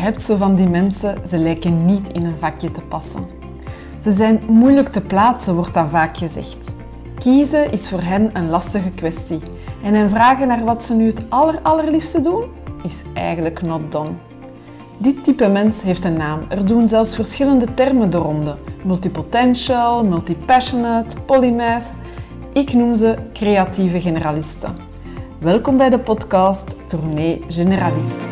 hebt zo van die mensen, ze lijken niet in een vakje te passen. Ze zijn moeilijk te plaatsen, wordt dan vaak gezegd. Kiezen is voor hen een lastige kwestie. En hen vragen naar wat ze nu het aller, allerliefste doen, is eigenlijk not done. Dit type mens heeft een naam. Er doen zelfs verschillende termen de ronde. Multipotential, multipassionate, polymath. Ik noem ze creatieve generalisten. Welkom bij de podcast Tournee Generalist.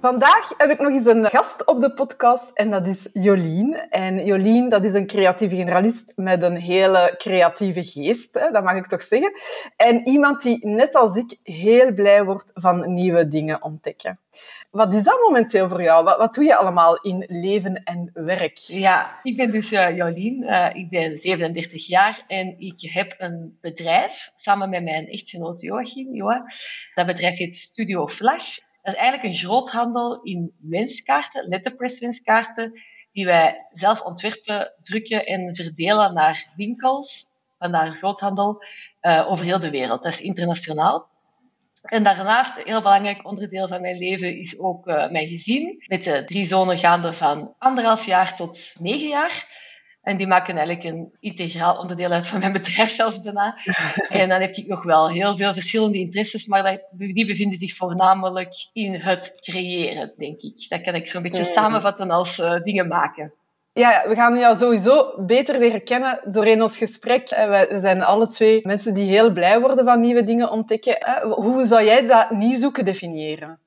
Vandaag heb ik nog eens een gast op de podcast en dat is Jolien. En Jolien, dat is een creatieve generalist met een hele creatieve geest, hè, dat mag ik toch zeggen. En iemand die, net als ik, heel blij wordt van nieuwe dingen ontdekken. Wat is dat momenteel voor jou? Wat, wat doe je allemaal in leven en werk? Ja, ik ben dus uh, Jolien. Uh, ik ben 37 jaar en ik heb een bedrijf samen met mijn echtgenoot Joachim. Joa. Dat bedrijf heet Studio Flash. Dat is eigenlijk een groothandel in wenskaarten, letterpress wenskaarten, die wij zelf ontwerpen, drukken en verdelen naar winkels, vandaar groothandel, uh, over heel de wereld. Dat is internationaal. En daarnaast, een heel belangrijk onderdeel van mijn leven, is ook uh, mijn gezin. Met de drie zonen gaande van anderhalf jaar tot negen jaar. En die maken eigenlijk een integraal onderdeel uit van mijn bedrijf zelfs bijna. En dan heb ik nog wel heel veel verschillende interesses, maar die bevinden zich voornamelijk in het creëren, denk ik. Dat kan ik zo'n beetje mm. samenvatten als uh, dingen maken. Ja, we gaan jou sowieso beter leren kennen doorheen ons gesprek. We zijn alle twee mensen die heel blij worden van nieuwe dingen ontdekken. Hoe zou jij dat nieuw zoeken definiëren?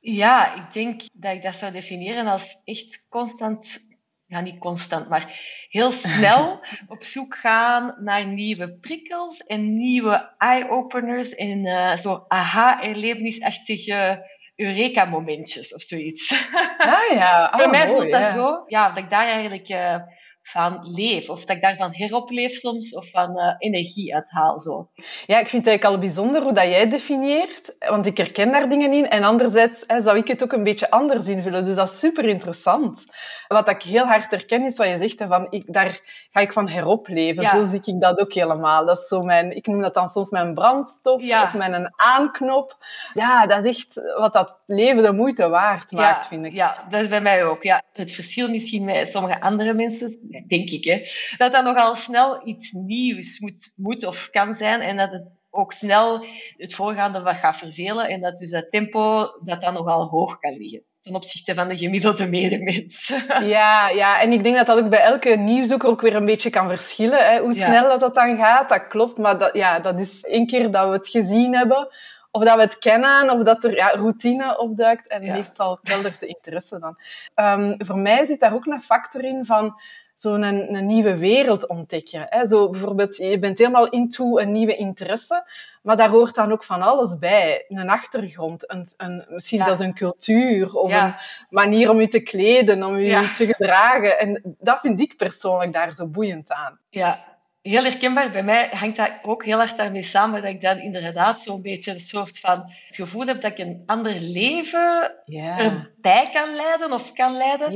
Ja, ik denk dat ik dat zou definiëren als echt constant ja, niet constant, maar heel snel op zoek gaan naar nieuwe prikkels en nieuwe eye-openers en uh, zo aha-erlebnisachtige Eureka-momentjes of zoiets. Ah ja, Voor mij oh, voelt dat ja. zo, ja, dat ik daar eigenlijk uh, van leef. Of dat ik daarvan heropleef soms, of van uh, energie uithaal. Zo. Ja, ik vind het eigenlijk al bijzonder hoe dat jij definieert. Want ik herken daar dingen in. En anderzijds hè, zou ik het ook een beetje anders invullen. Dus dat is super interessant. Wat ik heel hard herken is wat je zegt. Hè, van, ik, daar ga ik van heropleven. Ja. Zo zie ik dat ook helemaal. Dat is zo mijn, ik noem dat dan soms mijn brandstof. Ja. Of mijn aanknop. Ja, dat is echt wat dat leven de moeite waard maakt, ja, vind ik. Ja, dat is bij mij ook. Ja. Het verschil misschien met sommige andere mensen, denk ik, hè, dat dat nogal snel iets nieuws moet, moet of kan zijn en dat het ook snel het voorgaande wat gaat vervelen en dat dus dat tempo dat dan nogal hoog kan liggen ten opzichte van de gemiddelde medemens. Ja, ja, en ik denk dat dat ook bij elke nieuwzoeker ook weer een beetje kan verschillen. Hè? Hoe Ja. snel dat, dat dan gaat, dat klopt. Maar dat, ja, dat is één keer dat we het gezien hebben, of dat we het kennen, of dat er ja, routine opduikt. En Ja. meestal keldert de interesse dan. Ehm, voor mij zit daar ook een factor in van zo'n een, een nieuwe wereld ontdekken. Hè? Zo bijvoorbeeld, je bent helemaal into een nieuwe interesse, maar daar hoort dan ook van alles bij. Een achtergrond, een, een, misschien Ja. zelfs een cultuur, of Ja. een manier om je te kleden, om je Ja. te gedragen. En dat vind ik persoonlijk daar zo boeiend aan. Ja, heel herkenbaar. Bij mij hangt dat ook heel erg daarmee samen dat ik dan inderdaad zo'n beetje een soort van het gevoel heb dat ik een ander leven Ja. erbij kan leiden of kan leiden.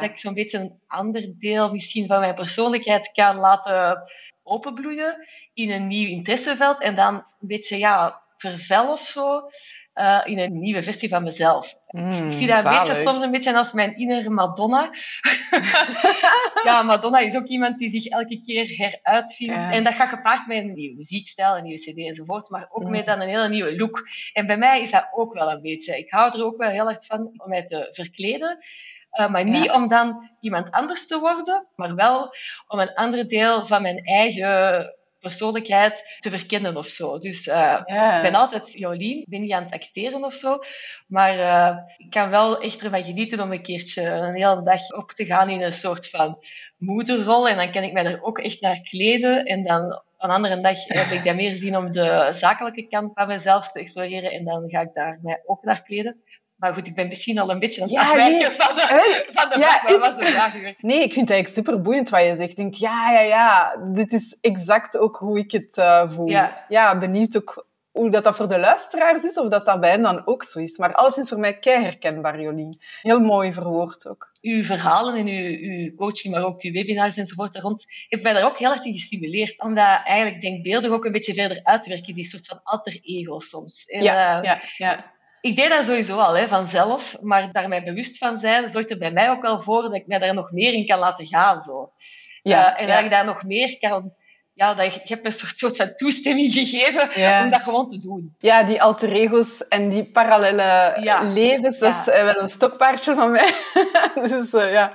Dat ik zo'n beetje een ander deel misschien van mijn persoonlijkheid kan laten openbloeien in een nieuw interesseveld en dan een beetje ja, vervel of zo eh, in een nieuwe versie van mezelf. Mm, ik zie dat een beetje, soms een beetje als mijn innere Madonna. ja, Madonna is ook iemand die zich elke keer heruitvindt. Ja. En dat gaat gepaard met een nieuwe muziekstijl, een nieuwe cd enzovoort, maar ook Mm. met dan een hele nieuwe look. En bij mij is dat ook wel een beetje. Ik hou er ook wel heel erg van om mij te verkleden. Eh, maar niet Ja. om dan iemand anders te worden, maar wel om een ander deel van mijn eigen persoonlijkheid te verkennen of zo. Dus eh, Ja. ik ben altijd Jolien, ik ben niet aan het acteren of zo, maar eh, ik kan wel echt ervan genieten om een keertje een hele dag op te gaan in een soort van moederrol en dan kan ik mij er ook echt naar kleden en dan een andere dag heb ik dat meer zien om de zakelijke kant van mezelf te exploreren en dan ga ik daar mij ook naar kleden. Maar goed, ik ben misschien al een beetje aan het Ja, afwijken nee. van de, van de ja, vraag. Was de vraag weer? Nee, ik vind het eigenlijk super boeiend wat je zegt. Ik denk, ja, ja, ja, dit is exact ook hoe ik het eh, voel. Ja. benieuwd ook hoe dat, dat voor de luisteraars is, of dat dat bij hen dan ook zo is. Maar alles is voor mij kei herkenbaar, Jolien. Heel mooi verwoord ook. uw verhalen en uw, uw coaching, maar ook uw webinars enzovoort daar rond, heeft mij daar ook heel erg in gestimuleerd. Om dat eigenlijk denkbeeldig ook een beetje verder uit te werken, die soort van alter ego soms. En, Ja, eh, ja, ja. Ik deed dat sowieso al, hè, vanzelf. Maar daar mij bewust van zijn, zorgt er bij mij ook wel voor dat ik mij daar nog meer in kan laten gaan. Zo. Ja, uh, en dat ik daar nog meer kan ja, dat je, je hebt een soort, soort van toestemming gegeven om dat gewoon te doen. Ja, die alter ego's en die parallele levens, dat is eh, wel een stokpaardje van mij. dus uh, ja,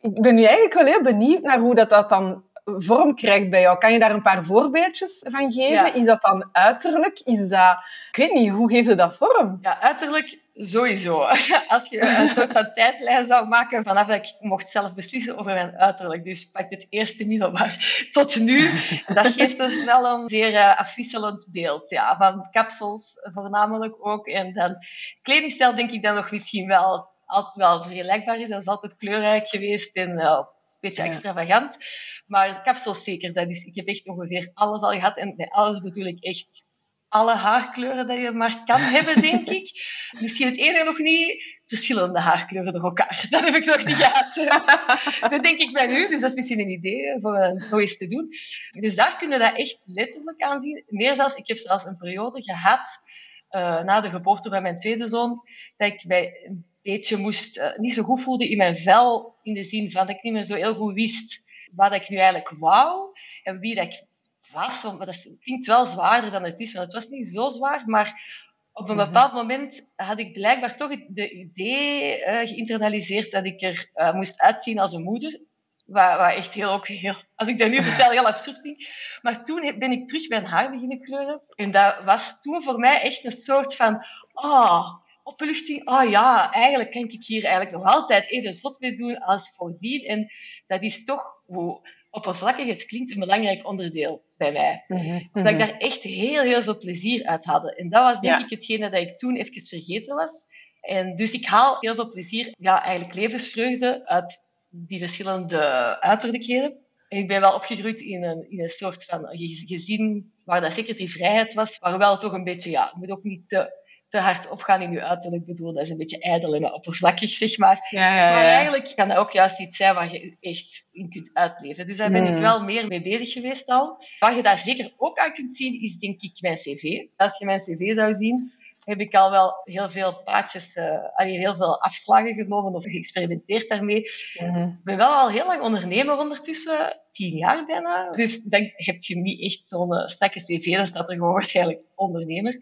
ik ben nu eigenlijk wel heel benieuwd naar hoe dat, dat dan vorm krijgt bij jou. Kan je daar een paar voorbeeldjes van geven? Is dat dan uiterlijk? Is dat... Ik weet niet, hoe geef je dat vorm? Ja, uiterlijk sowieso. Als je een soort van tijdlijn zou maken vanaf dat ik mocht zelf beslissen over mijn uiterlijk. Dus pak het eerste middelbaar tot nu. Dat geeft dus wel een zeer uh, afwisselend beeld. Ja, van kapsels voornamelijk ook. En dan kledingstijl denk ik dat nog misschien wel altijd wel vergelijkbaar is. Dat is altijd kleurrijk geweest en uh, een beetje extravagant. Maar kapsels zeker. Dat is, ik heb echt ongeveer alles al gehad. En met alles bedoel ik echt alle haarkleuren dat je maar kan hebben, denk ik. Misschien het ene nog niet, verschillende haarkleuren door elkaar. Dat heb ik nog niet gehad. dat denk ik bij nu, dus dat is misschien een idee voor nog eens te doen. Dus daar kun je dat echt letterlijk aan zien. Meer zelfs, ik heb zelfs een periode gehad, uh, na de geboorte van mijn tweede zoon, dat ik mij een beetje moest, uh, niet zo goed voelde in mijn vel, in de zin van dat ik niet meer zo heel goed wist wat ik nu eigenlijk wou en wie dat ik was. Want dat klinkt wel zwaarder dan het is, want het was niet zo zwaar, maar op een mhm. bepaald moment had ik blijkbaar toch de idee uh, geïnternaliseerd dat ik er uh, moest uitzien als een moeder. Wat, wat echt heel, ook heel, als ik dat nu vertel, heel absurd vind. Maar toen ben ik terug mijn haar beginnen kleuren. En dat was toen voor mij echt een soort van... Oh, opluchting. Oh ja, eigenlijk kan ik hier eigenlijk nog altijd even zot mee doen als voordien. En dat is toch... Hoe, oppervlakkig, het klinkt een belangrijk onderdeel bij mij. Mm Dat ik daar echt heel, heel veel plezier uit had. En dat was denk ik hetgene dat ik toen even vergeten was. En dus ik haal heel veel plezier, ja, eigenlijk levensvreugde uit die verschillende uiterlijkheden. En ik ben wel opgegroeid in een, in een soort van gezin waar dat zeker die vrijheid was, maar wel toch een beetje, ja, moet ook niet te te hard opgaan in je uiterlijk. bedoel, dat is een beetje ijdel en oppervlakkig, zeg maar. Ja, ja, ja. Maar eigenlijk kan dat ook juist iets zijn waar je echt in kunt uitleven. Dus daar ben ik hmm. wel meer mee bezig geweest al. Wat je daar zeker ook aan kunt zien, is denk ik mijn cv. Als je mijn cv zou zien, heb ik al wel heel veel paadjes, uh, heel veel afslagen genomen of geëxperimenteerd daarmee. Mhm. Ik ben wel al heel lang ondernemer ondertussen, tien jaar bijna. Dus dan heb je niet echt zo'n uh, strakke cv, dan staat er gewoon waarschijnlijk ondernemer.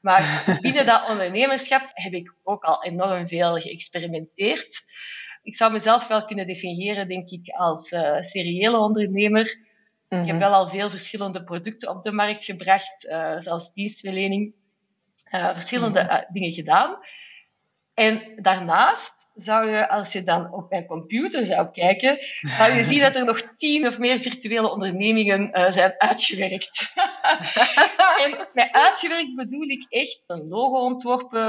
Maar binnen dat ondernemerschap heb ik ook al enorm veel geëxperimenteerd. Ik zou mezelf wel kunnen definiëren, denk ik, als uh, seriële ondernemer. Ik heb mhm. wel al veel verschillende producten op de markt gebracht, uh, zelfs dienstverlening uh, verschillende uh, dingen gedaan. En daarnaast zou je, als je dan op mijn computer zou kijken, zou je zien dat er nog tien of meer virtuele ondernemingen uh, zijn uitgewerkt. en met uitgewerkt bedoel ik echt een logo ontworpen,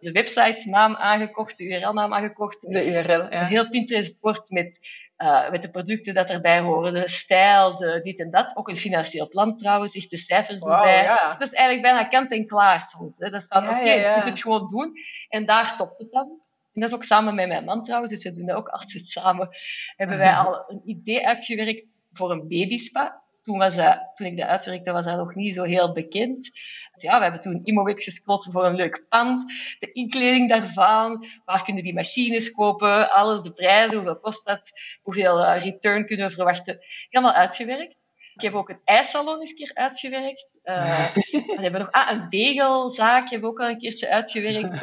de website naam aangekocht, de URL-naam aangekocht. De URL, ja. Een heel Pinterest-bord met uh, met de producten dat erbij horen, de stijl, de dit en dat. Ook een financieel plan trouwens, echt de cijfers erbij. Dat is eigenlijk bijna kant en klaar soms. Hè. Dat is van, oké, okay, je moet het gewoon doen. En daar stopt het dan. En dat is ook samen met mijn man trouwens, dus we doen dat ook altijd samen. Hebben wij al een idee uitgewerkt voor een babyspa. Toen, was dat, toen ik dat uitwerkte, was dat nog niet zo heel bekend. Dus ja, we hebben toen ImoWeb gescot voor een leuk pand. De inkleding daarvan, waar kunnen die machines kopen, alles, de prijzen, hoeveel kost dat, hoeveel uh, return kunnen we verwachten. Helemaal uitgewerkt. Ik heb ook een ijssalon eens een keer uitgewerkt. Uh, we hebben nog ah, een begelzaak we ook al een keertje uitgewerkt.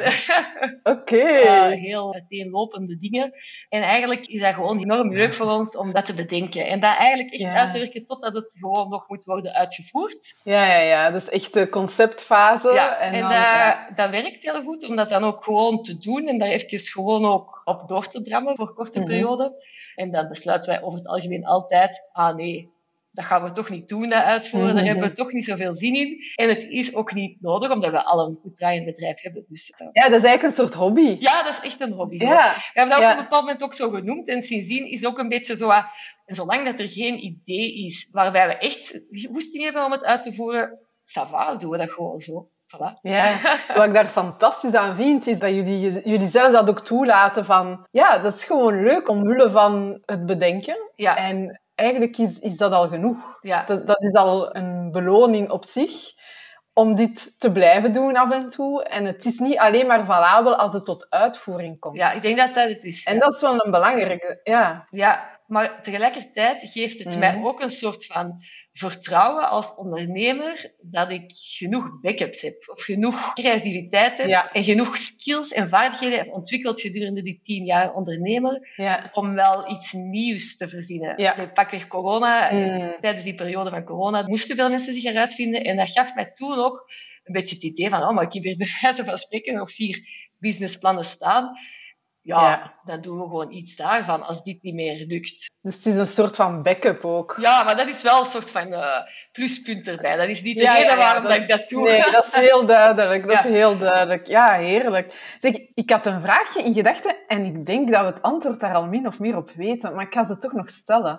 Oké. Okay. Uh, heel uiteenlopende dingen. En eigenlijk is dat gewoon enorm leuk voor ons om dat te bedenken. En dat eigenlijk echt uit te werken totdat het gewoon nog moet worden uitgevoerd. Ja, ja, ja. Dus echt de conceptfase. Ja, en, en dan, dat, ja. dat werkt heel goed om dat dan ook gewoon te doen en daar even gewoon ook op door te drammen voor korte mm -hmm. periode. En dan besluiten wij over het algemeen altijd, ah nee, dat gaan we toch niet doen, dat uitvoeren. Daar mhm. hebben we toch niet zoveel zin in. En het is ook niet nodig, omdat we al een goed draaiend bedrijf hebben. Dus, uh... Ja, dat is eigenlijk een soort hobby. Ja, dat is echt een hobby. Ja. We hebben dat ja. op een bepaald moment ook zo genoemd. En sindsdien is ook een beetje zo... En zolang dat er geen idee is waarbij we echt woesting hebben om het uit te voeren, ça doen we dat gewoon zo. Voilà. Ja, wat ik daar fantastisch aan vind, is dat jullie, jullie zelf dat ook toelaten van... Ja, dat is gewoon leuk omwille van het bedenken. Ja. En eigenlijk is, is dat al genoeg. Ja. Dat, dat is al een beloning op zich om dit te blijven doen af en toe. En het is niet alleen maar valabel als het tot uitvoering komt. Ja, ik denk dat dat het is. En dat is wel een belangrijke, ja. Ja, maar tegelijkertijd geeft het Mhm. mij ook een soort van vertrouwen als ondernemer dat ik genoeg backups heb, of genoeg creativiteit heb, Ja. en genoeg skills en vaardigheden heb ontwikkeld gedurende die tien jaar ondernemer, Ja. om wel iets nieuws te verzinnen. Ja. Met pakweg corona, Mm. tijdens die periode van corona, moesten veel mensen zich eruit vinden. En dat gaf mij toen ook een beetje het idee van, oh, maar ik heb hier bij wijze van spreken nog vier businessplannen staan. Ja, Ja. dan doen we gewoon iets daarvan als dit niet meer lukt. Dus het is een soort van backup ook. Ja, maar dat is wel een soort van eh, pluspunt erbij. Dat is niet de Ja, reden ja, waarom dat dat ik dat doe. Nee, dat is heel duidelijk. Dat Ja. is heel duidelijk. Ja, heerlijk. Zeg, ik had een vraagje in gedachten en ik denk dat we het antwoord daar al min of meer op weten, maar ik ga ze toch nog stellen.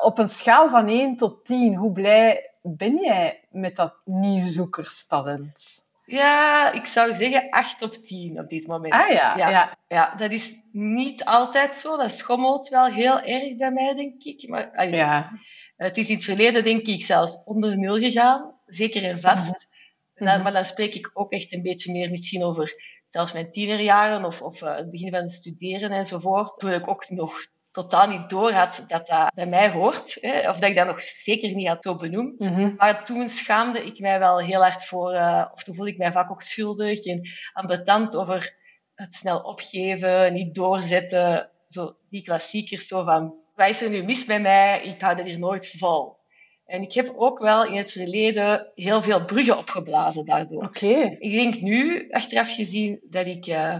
Op een schaal van 1 tot 10, hoe blij ben jij met dat nieuwzoekerstalent? Ja, ik zou zeggen 8 op 10 op dit moment. Ah ja, ja. ja. Ja, dat is niet altijd zo. Dat schommelt wel heel erg bij mij, denk ik. Maar ah, Ja. het is in het verleden, denk ik, zelfs onder nul gegaan. Zeker en vast. Mhm. Dan- maar dan spreek ik ook echt een beetje meer misschien over zelfs mijn tienerjaren of, of eh, het begin van het studeren enzovoort. Toen ik ook nog totaal niet door had dat dat bij mij hoort. Hè, of dat ik dat nog zeker niet had zo benoemd. Mhm. Maar toen schaamde ik mij wel heel hard voor, eh, of toen voelde ik mij vaak ook schuldig en ambetant over het snel opgeven, niet doorzetten. Zo die klassiekers zo van, wat is er nu mis bij mij? Ik hou er hier nooit vol. En ik heb ook wel in het verleden heel veel bruggen opgeblazen daardoor. Oké. Ik denk nu, achteraf gezien, dat ik eh,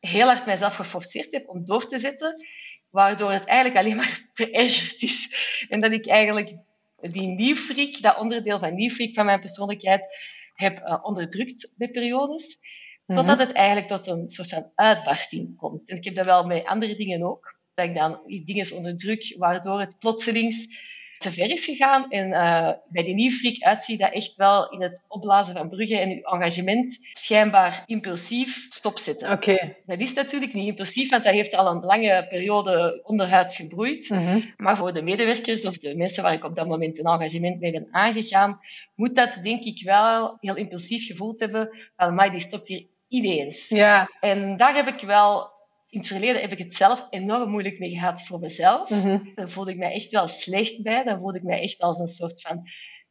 heel hard mijzelf geforceerd heb om door te zetten, waardoor het eigenlijk alleen maar verergerd is. En dat ik eigenlijk die nieuwfreak, dat onderdeel van nieuwfreak van mijn persoonlijkheid, heb eh, onderdrukt bij periodes. Mhm. Totdat het eigenlijk tot een soort van uitbarsting komt. En ik heb dat wel met andere dingen ook. Dat ik dan die dingen onderdruk, waardoor het plotselings te ver is gegaan. En eh, bij die nieuwfreak uitziet dat echt wel in het opblazen van bruggen en uw engagement schijnbaar impulsief stopzetten. Oké. Dat is natuurlijk niet impulsief, want dat heeft al een lange periode onderhuids gebroeid. Mhm. Maar voor de medewerkers of de mensen waar ik op dat moment een engagement mee ben aangegaan, moet dat denk ik wel heel impulsief gevoeld hebben maar die stopt hier ineens. Ja. En daar heb ik wel, in het verleden heb ik het zelf enorm moeilijk mee gehad voor mezelf. Mhm. Daar voelde ik mij echt wel slecht bij. Dan voelde ik mij echt als een soort van,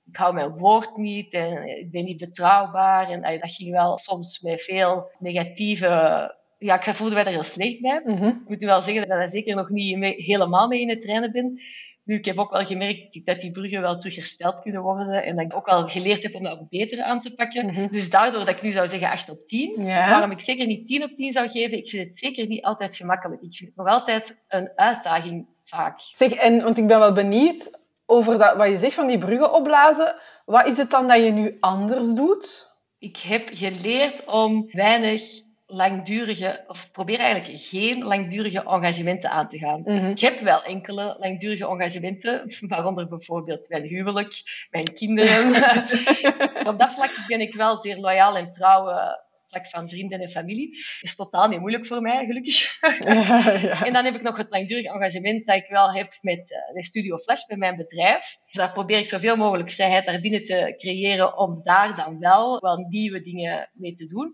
ik hou mijn woord niet en ik ben niet betrouwbaar. En dat ging wel soms met veel negatieve, ja, ik voelde mij daar heel slecht bij. Mhm. Ik moet nu wel zeggen dat ik daar zeker nog niet mee- helemaal mee in het trainen ben. Nu, ik heb ook wel gemerkt dat die bruggen wel terug hersteld kunnen worden. En dat ik ook wel geleerd heb om dat ook beter aan te pakken. Mhm. Dus daardoor dat ik nu zou zeggen 8 op 10. Ja. Waarom ik zeker niet 10 op 10 zou geven, ik vind het zeker niet altijd gemakkelijk. Ik vind het nog altijd een uitdaging vaak. Zeg, en, want ik ben wel benieuwd over dat, wat je zegt van die bruggen opblazen. Wat is het dan dat je nu anders doet? Ik heb geleerd om weinig langdurige, of probeer eigenlijk geen langdurige engagementen aan te gaan. Mhm. Ik heb wel enkele langdurige engagementen, waaronder bijvoorbeeld mijn huwelijk, mijn kinderen. Op dat vlak ben ik wel zeer loyaal en trouw, eh, vlak van vrienden en familie. Dat is totaal niet moeilijk voor mij, gelukkig. Ja, ja. En dan heb ik nog het langdurig engagement dat ik wel heb met eh, de Studio Flash, bij mijn bedrijf. Daar probeer ik zoveel mogelijk vrijheid daarbinnen te creëren om daar dan wel, wel nieuwe dingen mee te doen.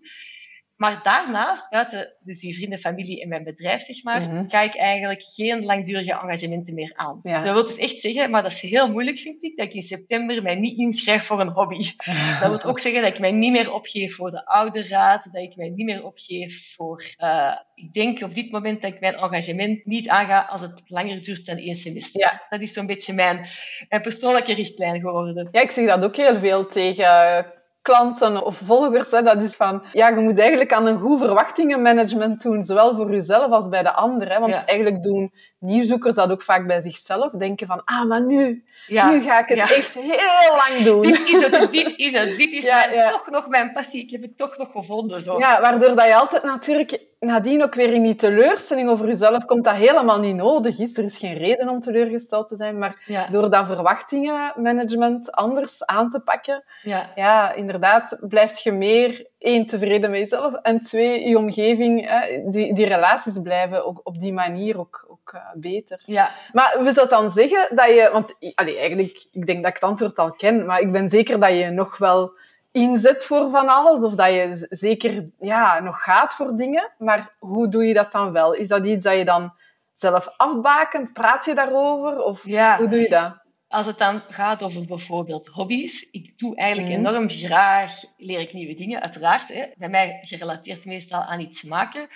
Maar daarnaast, buiten dus die vrienden, familie en mijn bedrijf, zeg maar, Mhm. ga ik eigenlijk geen langdurige engagementen meer aan. Ja. Dat wil dus echt zeggen, maar dat is heel moeilijk, vind ik, dat ik in september mij niet inschrijf voor een hobby. Dat wil ook zeggen dat ik mij niet meer opgeef voor de ouderraad, dat ik mij niet meer opgeef voor... eh, ik denk op dit moment dat ik mijn engagement niet aanga als het langer duurt dan één semester. Ja. Dat is zo'n beetje mijn, mijn persoonlijke richtlijn geworden. Ja, ik zeg dat ook heel veel tegen klanten of volgers. Hè. Dat is van, ja, je moet eigenlijk aan een goed verwachtingenmanagement doen, zowel voor jezelf als bij de anderen. Hè. Want Ja. eigenlijk doen nieuwzoekers dat ook vaak bij zichzelf. Denken van, ah, maar nu, Ja. nu ga ik het Ja. echt heel lang doen. Dit is het, dit is het, dit is Ja, mijn- toch nog mijn passie. Ik heb het toch nog gevonden. Zo. Ja, waardoor dat je altijd natuurlijk nadien ook weer in die teleurstelling over jezelf komt, dat helemaal niet nodig is. Er is geen reden om teleurgesteld te zijn, maar door dat verwachtingenmanagement anders aan te pakken, ja. ja, inderdaad, blijf je meer, één, tevreden met jezelf, en twee, je omgeving, hè, die, die relaties blijven ook op die manier ook, ook eh, beter. ja. Maar wil dat dan zeggen dat je... Want allee, eigenlijk, ik denk dat ik het antwoord al ken, maar ik ben zeker dat je nog wel inzet voor van alles, of dat je zeker ja, nog gaat voor dingen. Maar hoe doe je dat dan wel? Is dat iets dat je dan zelf afbakent? Praat je daarover? Of ja. hoe doe je dat? Als het dan gaat over bijvoorbeeld hobby's, ik doe eigenlijk mhm. enorm graag, leer ik nieuwe dingen, uiteraard. Hè. Bij mij gerelateerd meestal aan iets maken.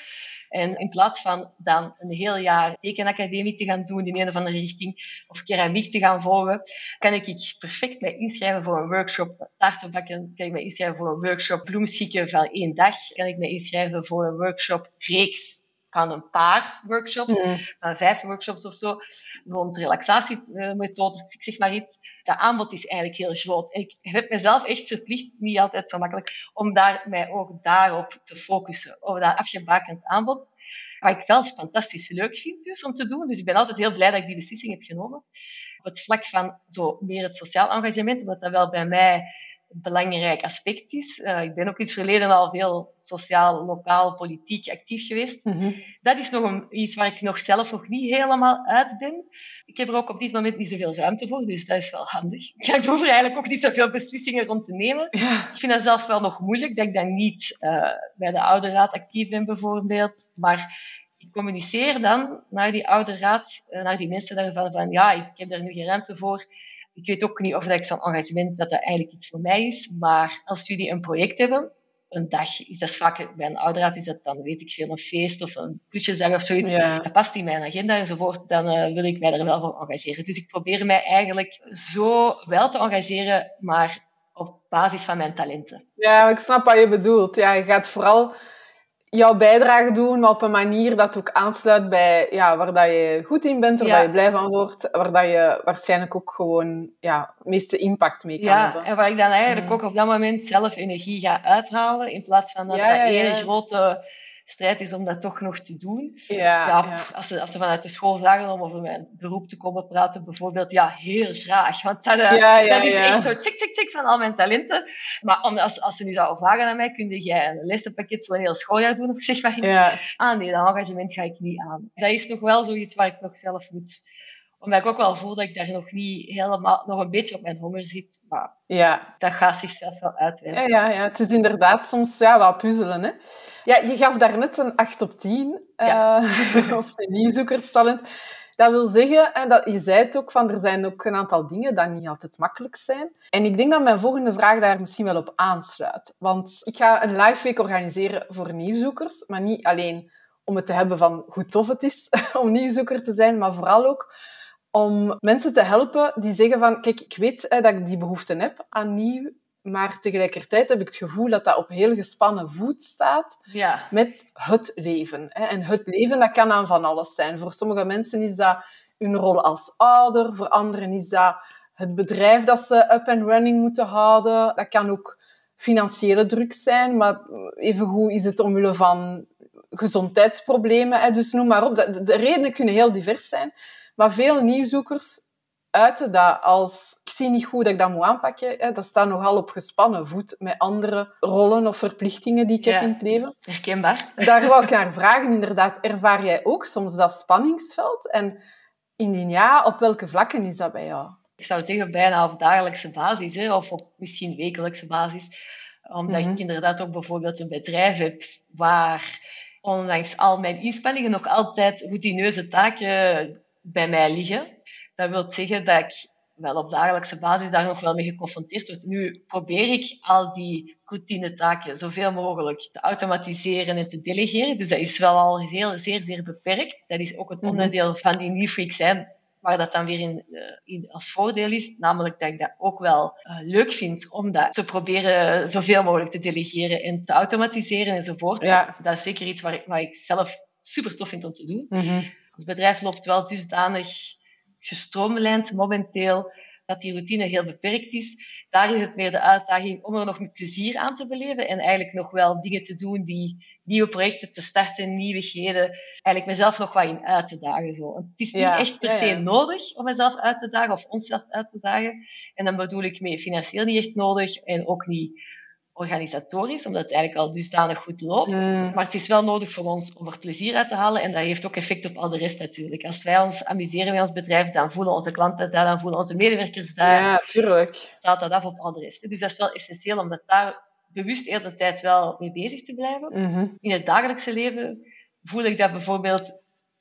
En in plaats van dan een heel jaar tekenacademie te gaan doen in een of andere richting, of keramiek te gaan volgen, kan ik perfect mij inschrijven voor een workshop taartenbakken, kan ik mij inschrijven voor een workshop bloemschikken van één dag, kan ik mij inschrijven voor een workshop reeks van een paar workshops, mm. van vijf workshops of zo, rond relaxatiemethodes, ik zeg maar iets. Dat aanbod is eigenlijk heel groot. En ik heb mezelf echt verplicht, niet altijd zo makkelijk, om daar, mij ook daarop te focussen, op dat afgebakend aanbod. Wat ik wel fantastisch leuk vind dus, om te doen. Dus ik ben altijd heel blij dat ik die beslissing heb genomen. Op het vlak van zo meer het sociaal engagement, omdat dat wel bij mij belangrijk aspect is. Uh, ik ben ook in het verleden al veel sociaal, lokaal, politiek actief geweest. Mhm. Dat is nog een, iets waar ik nog zelf nog niet helemaal uit ben. Ik heb er ook op dit moment niet zoveel ruimte voor, dus dat is wel handig. Ik hoef er eigenlijk ook niet zoveel beslissingen rond te nemen. Ik vind dat zelf wel nog moeilijk, dat ik dan niet uh, bij de ouderraad actief ben bijvoorbeeld. Maar ik communiceer dan naar die ouderraad, uh, naar die mensen daarvan van ja, ik heb daar nu geen ruimte voor ik weet ook niet of dat ik zo'n engagement, dat dat eigenlijk iets voor mij is. Maar als jullie een project hebben, een dag, is dat vaak, bij een ouderraad is dat dan, weet ik veel, een feest of een plusjesdag of zoiets. Dat past in mijn agenda enzovoort, dan uh, wil ik mij er wel voor engageren. Dus ik probeer mij eigenlijk zo wel te engageren, maar op basis van mijn talenten. Ja, ik snap wat je bedoelt. Ja, je gaat vooral jouw bijdrage doen, maar op een manier dat ook aansluit bij ja, waar dat je goed in bent, waar je blij van wordt, waar dat je waarschijnlijk ook gewoon ja, het meeste impact mee kan ja, hebben. en waar ik dan eigenlijk mm. ook op dat moment zelf energie ga uithalen, in plaats van dat ja, dat ene grote strijd is om dat toch nog te doen. Ja, ja, Als, ze, als ze vanuit de school vragen om over mijn beroep te komen praten, bijvoorbeeld, ja, heel graag. Want dat, uh, dat is echt zo tik, tik, tik van al mijn talenten. Maar om, als, als ze nu zouden vragen aan mij, kun jij een lessenpakket voor een heel schooljaar doen? Of zeg maar. Ah nee, dat engagement ga ik niet aan. Dat is nog wel zoiets waar ik nog zelf moet omdat ik ook wel voel dat ik daar nog niet helemaal, nog een beetje op mijn honger zit. Maar ja. dat gaat zichzelf wel uitwijzen. Ja, ja, ja, het is inderdaad soms ja, wat puzzelen. Hè? Ja, je gaf daarnet een 8 op 10 ja. uh, op de nieuwzoekerstalent. Dat wil zeggen, en dat, je zei het ook, van er zijn ook een aantal dingen die niet altijd makkelijk zijn. En ik denk dat mijn volgende vraag daar misschien wel op aansluit. Want ik ga een live week organiseren voor nieuwzoekers, maar niet alleen om het te hebben van hoe tof het is om nieuwzoeker te zijn, maar vooral ook om mensen te helpen die zeggen van, kijk, ik weet hè, dat ik die behoefte heb aan nieuw, maar tegelijkertijd heb ik het gevoel dat dat op heel gespannen voet staat ja. met het leven. Hè. En het leven, dat kan aan van alles zijn. Voor sommige mensen is dat hun rol als ouder, voor anderen is dat het bedrijf dat ze up and running moeten houden. Dat kan ook financiële druk zijn, maar evengoed is het omwille van gezondheidsproblemen. Hè. Dus noem maar op. De redenen kunnen heel divers zijn. Maar veel nieuwzoekers uiten dat als ik zie niet goed dat ik dat moet aanpakken. Hè, dat staat nogal op gespannen voet met andere rollen of verplichtingen die ik heb in het leven. Herkenbaar. Daar wou ik naar vragen. Inderdaad, ervaar jij ook soms dat spanningsveld? En indien ja, op welke vlakken is dat bij jou? Ik zou zeggen bijna op dagelijkse basis, hè, of op misschien wekelijkse basis. Omdat ik mhm. inderdaad ook bijvoorbeeld een bedrijf heb waar ondanks al mijn inspanningen nog altijd routineuze taken bij mij liggen. Dat wil zeggen dat ik wel op dagelijkse basis daar nog wel mee geconfronteerd word. Nu probeer ik al die routine-taken zoveel mogelijk te automatiseren en te delegeren. Dus dat is wel al heel, zeer, zeer beperkt. Dat is ook het mhm. onderdeel van die New Freak zijn, waar dat dan weer in, uh, in, als voordeel is. Namelijk dat ik dat ook wel uh, leuk vind om dat te proberen zoveel mogelijk te delegeren en te automatiseren enzovoort. Ja. Dat is zeker iets waar ik, waar ik zelf super tof vind om te doen. Mm ons bedrijf loopt wel dusdanig gestroomlijnd momenteel dat die routine heel beperkt is. Daar is het meer de uitdaging om er nog met plezier aan te beleven en eigenlijk nog wel dingen te doen die nieuwe projecten te starten, nieuwigheden, eigenlijk mezelf nog wat in uit te dagen. Zo. Want het is niet echt per se nodig om mezelf uit te dagen of onszelf uit te dagen. En dan bedoel ik mee financieel niet echt nodig en ook niet organisatorisch, omdat het eigenlijk al dusdanig goed loopt. Mm. Maar het is wel nodig voor ons om er plezier uit te halen en dat heeft ook effect op al de rest natuurlijk. Als wij ons amuseren met ons bedrijf, dan voelen onze klanten dat, dan voelen onze medewerkers dat, Ja, tuurlijk. staat dat af op al de rest. Dus dat is wel essentieel om dat daar bewust de tijd wel mee bezig te blijven. Mhm. In het dagelijkse leven voel ik dat bijvoorbeeld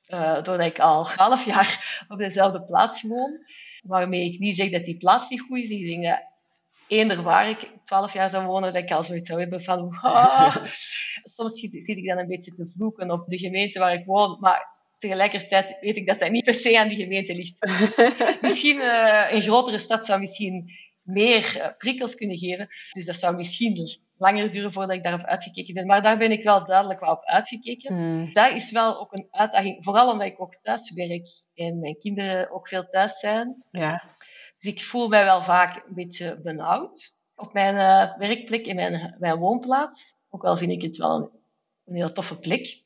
eh, doordat ik al twaalf jaar op dezelfde plaats woon, waarmee ik niet zeg dat die plaats niet goed is. Ik denk dat eender waar ik twaalf jaar zou wonen, dat ik al zoiets zou hebben van... "Ah." Soms zit, ik dan een beetje te vloeken op de gemeente waar ik woon, maar tegelijkertijd weet ik dat dat niet per se aan die gemeente ligt. misschien eh, een grotere stad zou misschien meer eh, prikkels kunnen geven. Dus dat zou misschien langer duren voordat ik daarop uitgekeken ben. Maar daar ben ik wel duidelijk wel op uitgekeken. Mm. Dat is wel ook een uitdaging, vooral omdat ik ook thuis werk en mijn kinderen ook veel thuis zijn. Ja. Dus ik voel mij wel vaak een beetje benauwd op mijn eh, werkplek in mijn, mijn woonplaats. Ook al vind ik het wel een, een heel toffe plek.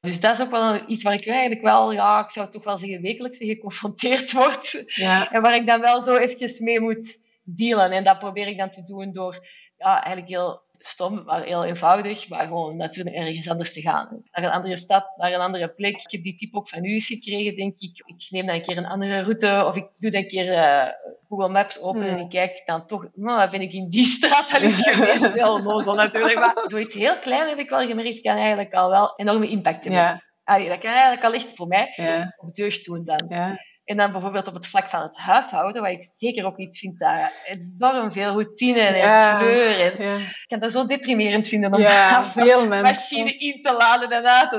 Dus dat is ook wel iets waar ik eigenlijk wel, ja, ik zou toch wel zeggen, wekelijks geconfronteerd word. Ja. En waar ik dan wel zo eventjes mee moet dealen. En dat probeer ik dan te doen door ja, eigenlijk heel stom, maar heel eenvoudig, maar gewoon natuurlijk ergens anders te gaan. Naar een andere stad, naar een andere plek. Ik heb die tip ook van u eens gekregen, denk ik. Ik neem dan een keer een andere route of ik doe dan een keer eh, Google Maps open en Hmm. ik kijk dan toch, nou, ben ik in die straat al eens geweest. Heel onnozel natuurlijk, maar zoiets heel klein heb ik wel gemerkt, kan eigenlijk al wel enorme impact hebben. Ja. Allee, dat kan eigenlijk al echt voor mij Ja. op deugd doen dan. Ja. En dan bijvoorbeeld op het vlak van het huishouden, waar ik zeker ook iets vind dat enorm veel routine en Ja. sleur. En Ja. ik kan dat zo deprimerend vinden om Ja, de veel mensen. machine in te laden en uit te.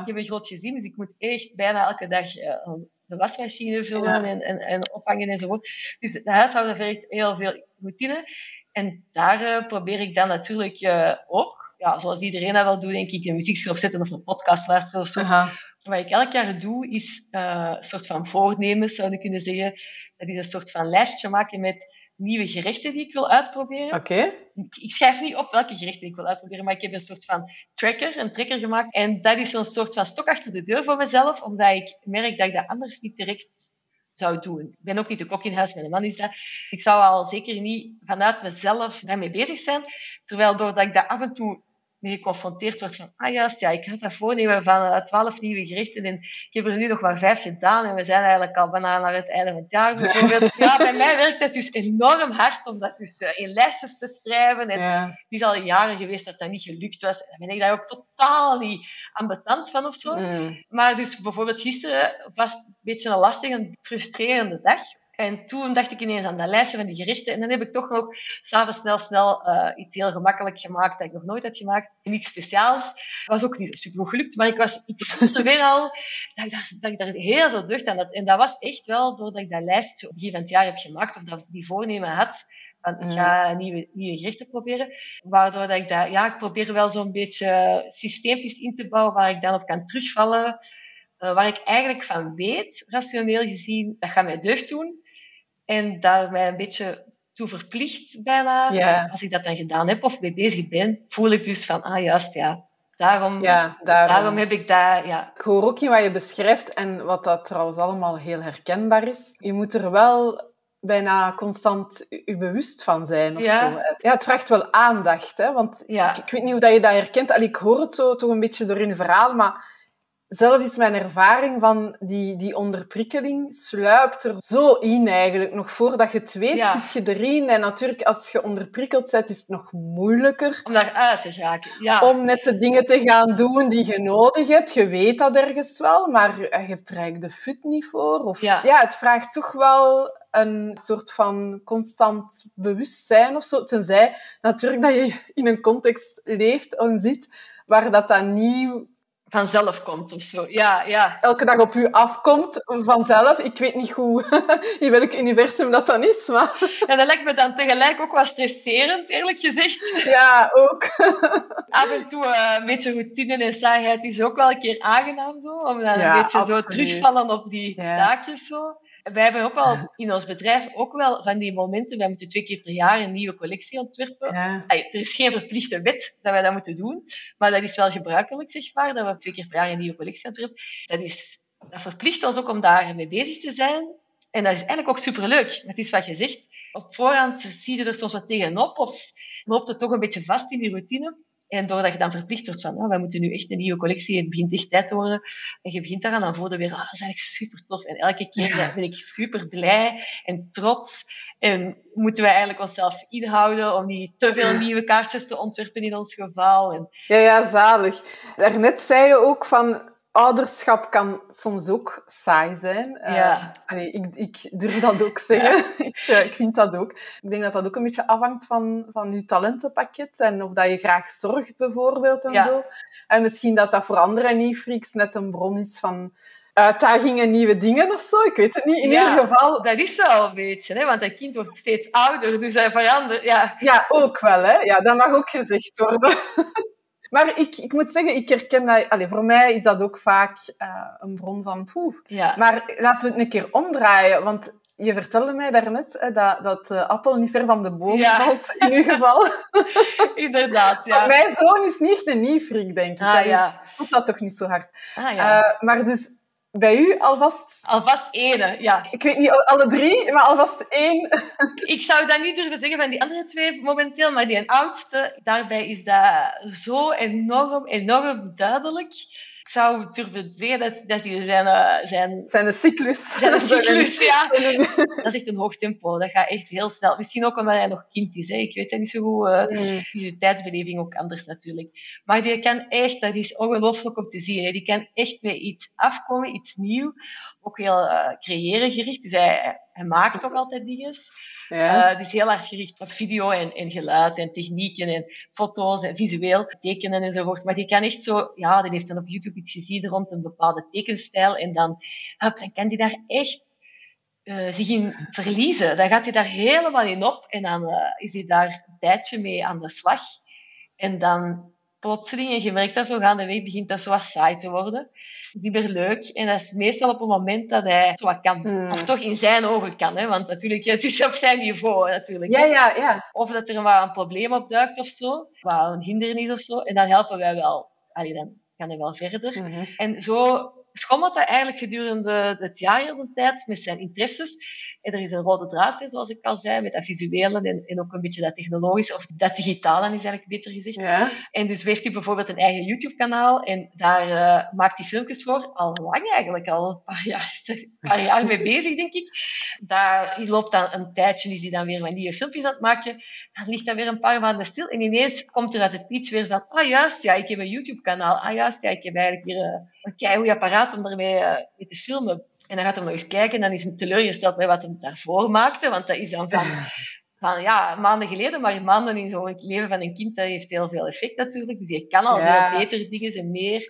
Ik heb een groot gezin, dus ik moet echt bijna elke dag eh, de wasmachine vullen en, en, en ophangen enzovoort. Dus het huishouden vergt heel veel routine. En daar eh, probeer ik dan natuurlijk eh, ook, ja, zoals iedereen dat wel doet, denk ik, een muziek opzetten of een podcast luisteren of zo. Aha. Wat ik elk jaar doe, is eh, een soort van voornemens, zou je kunnen zeggen. Dat is een soort van lijstje maken met nieuwe gerechten die ik wil uitproberen. Oké. Ik- Ik schrijf niet op welke gerechten ik wil uitproberen, maar ik heb een soort van tracker, een tracker gemaakt. En dat is zo'n soort van stok achter de deur voor mezelf, omdat ik merk dat ik dat anders niet direct zou doen. Ik ben ook niet de kok in huis, mijn man is dat. Ik zou al zeker niet vanuit mezelf daarmee bezig zijn. Terwijl doordat ik daar af en toe mee geconfronteerd word van, ah juist, ja, ik had dat voornemen van eh, twaalf nieuwe gerechten en ik heb er nu nog maar vijf gedaan en we zijn eigenlijk al bijna naar het einde van het jaar bijvoorbeeld. Ja, bij mij werkt het dus enorm hard om dat dus eh, in lijstjes te schrijven en Ja. het is al jaren geweest dat dat niet gelukt was. Daar ben ik daar ook totaal niet ambetant van of zo. Mm. Maar dus bijvoorbeeld gisteren was het een beetje een lastige, een frustrerende dag. En toen dacht ik ineens aan dat lijstje van die gerechten. En dan heb ik toch nog s'avonds snel, snel eh, iets heel gemakkelijk gemaakt dat ik nog nooit had gemaakt. Niets speciaals. Het was ook niet super gelukt, maar ik was ik voelde weer al dat ik, daar, dat ik daar heel veel deugd aan had. En dat was echt wel doordat ik dat lijstje op begin van het jaar heb gemaakt, of dat ik die voornemen had, van ik ga nieuwe, nieuwe gerechten proberen. Waardoor dat ik dat, ja, ik probeer wel zo'n beetje systeempjes in te bouwen waar ik dan op kan terugvallen. eh, waar ik eigenlijk van weet, rationeel gezien, dat gaat mij deugd doen. En daar mij een beetje toe verplicht bijna. Ja. Als ik dat dan gedaan heb of mee bezig ben, voel ik dus van, ah juist, ja, daarom, Ja, daarom. daarom heb ik dat, ja. Ik hoor ook in wat je beschrijft en wat dat trouwens allemaal heel herkenbaar is. Je moet er wel bijna constant je bewust van zijn of Ja. zo. Ja, het vraagt wel aandacht, hè? want Ja. ik, ik weet niet hoe dat je dat herkent. Allee, ik hoor het zo toch een beetje door in je verhaal, maar zelf is mijn ervaring van die, die onderprikkeling sluipt er zo in eigenlijk. Nog voordat je het weet, Ja. zit je erin. En natuurlijk, als je onderprikkeld bent, is het nog moeilijker Om daaruit te raken. Ja. om net de dingen te gaan doen die je nodig hebt. Je weet dat ergens wel, maar je hebt er eigenlijk de fut niet voor. Of, Ja. het vraagt toch wel een soort van constant bewustzijn of zo. Tenzij natuurlijk dat je in een context leeft en zit waar dat dan niet Vanzelf komt of zo. Ja, ja. elke dag op u afkomt vanzelf. Ik weet niet hoe, in welk universum dat dan is, maar En dat lijkt me dan tegelijk ook wel stresserend, eerlijk gezegd. ja, ook. Af en toe eh, een beetje routine en saaiheid is ook wel een keer aangenaam zo. Om dan Ja, een beetje zo terugvallen op die Ja. taakjes zo. Wij hebben ook wel in ons bedrijf ook wel van die momenten. Wij moeten twee keer per jaar een nieuwe collectie ontwerpen. Ja. Er is geen verplichte wet dat wij dat moeten doen, maar dat is wel gebruikelijk, zeg maar, dat we twee keer per jaar een nieuwe collectie ontwerpen. Dat, is, dat verplicht ons ook om daar mee bezig te zijn. En dat is eigenlijk ook superleuk. Het is wat je zegt. Op voorhand zie je er soms wat tegenop of loopt het toch een beetje vast in die routine. En doordat je dan verplicht wordt van, oh, wij moeten nu echt een nieuwe collectie, het begint echt tijd te worden, en je begint daaraan, dan voel je weer, ah, dat is eigenlijk super tof. En elke keer ben ik super blij en trots. En moeten wij eigenlijk onszelf inhouden om niet te veel nieuwe kaartjes te ontwerpen in ons geval. En... Ja, ja, zalig. Daarnet zei je ook van, ouderschap kan soms ook saai zijn. Eh, ik, ik durf dat ook zeggen. ik, eh, ik vind dat ook. Ik denk dat dat ook een beetje afhangt van, van je talentenpakket en of dat je graag zorgt bijvoorbeeld en zo. En misschien dat dat voor andere niet net een bron is van uitdagingen, nieuwe dingen of zo. Ik weet het niet. In ieder geval... Dat is wel een beetje, hè? want dat kind wordt steeds ouder, dus hij verandert. Ja, ja ook wel. Hè? Ja, dat mag ook gezegd worden. Maar ik, ik moet zeggen, ik herken dat... Allez, voor mij is dat ook vaak uh, een bron van poeh. Ja. Maar laten we het een keer omdraaien. Want je vertelde mij daarnet hè, dat, dat de appel niet ver van de boom valt, in uw geval. Inderdaad, ja. Mijn zoon is niet een nieuwfreak, denk ik. Ah, ja. Ik voel dat toch niet zo hard. Ah, ja. Uh, maar dus bij u alvast... Alvast één, ja. Ik weet niet alle drie, maar alvast één. Ik zou dat niet durven zeggen van die andere twee momenteel, maar die oudste, daarbij is dat zo enorm, enorm duidelijk zou durven zeggen dat, dat die zijn, uh, zijn... Zijn cyclus. Zijn cyclus, ja. Dat is echt een hoog tempo. Dat gaat echt heel snel. Misschien ook omdat hij nog kind is. Hè. Ik weet dat niet zo goed. Uh, mm. Is je tijdsbeleving ook anders natuurlijk. Maar die kan echt, dat is ongelooflijk om te zien. Hè. Die kan echt weer iets afkomen, iets nieuw. Ook heel uh, creëren gericht. Dus hij, hij maakt ook altijd dingen. Ja. Uh, die is heel erg gericht op video en, en geluid en technieken en foto's en visueel tekenen enzovoort. Maar die kan echt zo, ja, die heeft dan op YouTube iets gezien rond een bepaalde tekenstijl en dan, dan kan die daar echt uh, zich in verliezen. Dan gaat hij daar helemaal in op en dan is hij daar een tijdje mee aan de slag. En dan plotseling, en je merkt dat zo gaandeweg, begint dat zo wat saai te worden niet meer leuk. En dat is meestal op het moment dat hij zo wat kan. Hmm. Of toch in zijn ogen kan, hè? want natuurlijk, het is op zijn niveau natuurlijk. Ja, ja, ja. Of dat er een, een probleem opduikt of zo, wat een hindernis of zo. En dan helpen wij wel. Allee, dan kan hij wel verder. Mhm. En zo schommelt hij eigenlijk gedurende het jaar de tijd met zijn interesses. En er is een rode draad, zoals ik al zei, met dat visuele en, en ook een beetje dat technologische, of dat digitale is eigenlijk beter gezegd. Ja. En dus heeft hij bijvoorbeeld een eigen YouTube-kanaal en daar uh, maakt hij filmpjes voor, al lang eigenlijk, al een paar jaar, een paar jaar mee bezig, denk ik. Daar loopt dan een tijdje, is hij dan weer wat nieuwe filmpjes aan het maken. Dan ligt hij weer een paar maanden stil en ineens komt er uit het niets weer van, ah juist, ja, ik heb een YouTube-kanaal. Ah juist, ja, ik heb eigenlijk hier uh, een keigoed apparaat om ermee uh, mee te filmen. En dan gaat hij nog eens kijken en dan is hij teleurgesteld bij wat hij daarvoor maakte. Want dat is dan van, van ja, maanden geleden, maar maanden in zo'n leven van een kind, dat heeft heel veel effect natuurlijk. Dus je kan al veel betere dingen en meer.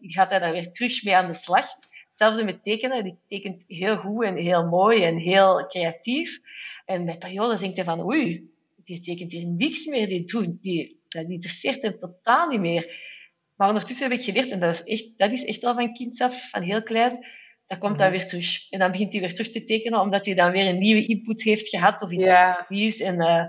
Je gaat hij daar weer terug mee aan de slag. Hetzelfde met tekenen. Die tekent heel goed en heel mooi en heel creatief. En bij periodes denkt hij van, oei, die tekent hier niks meer. Die, doet, die, dat interesseert hem totaal niet meer. Maar ondertussen heb ik geleerd, en dat is echt, dat is echt al van kind af, van heel klein, dan komt dat mhm. weer terug. En dan begint hij weer terug te tekenen, omdat hij dan weer een nieuwe input heeft gehad of iets nieuws. En uh,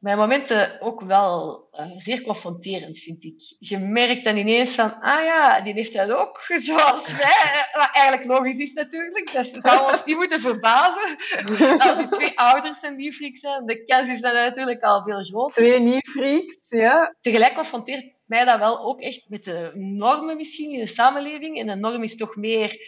mijn momenten ook wel uh, zeer confronterend, vind ik. Je merkt dan ineens van, ah ja, die heeft dat ook, zoals wij. Wat eigenlijk logisch is natuurlijk. Dat zou ons niet moeten verbazen. Als die twee ouders een nieuwfreak zijn, de kans is dan natuurlijk al veel groter. Twee nieuwfreaks, ja. Tegelijk confronteert mij dat wel ook echt met de normen misschien in de samenleving. En de norm is toch meer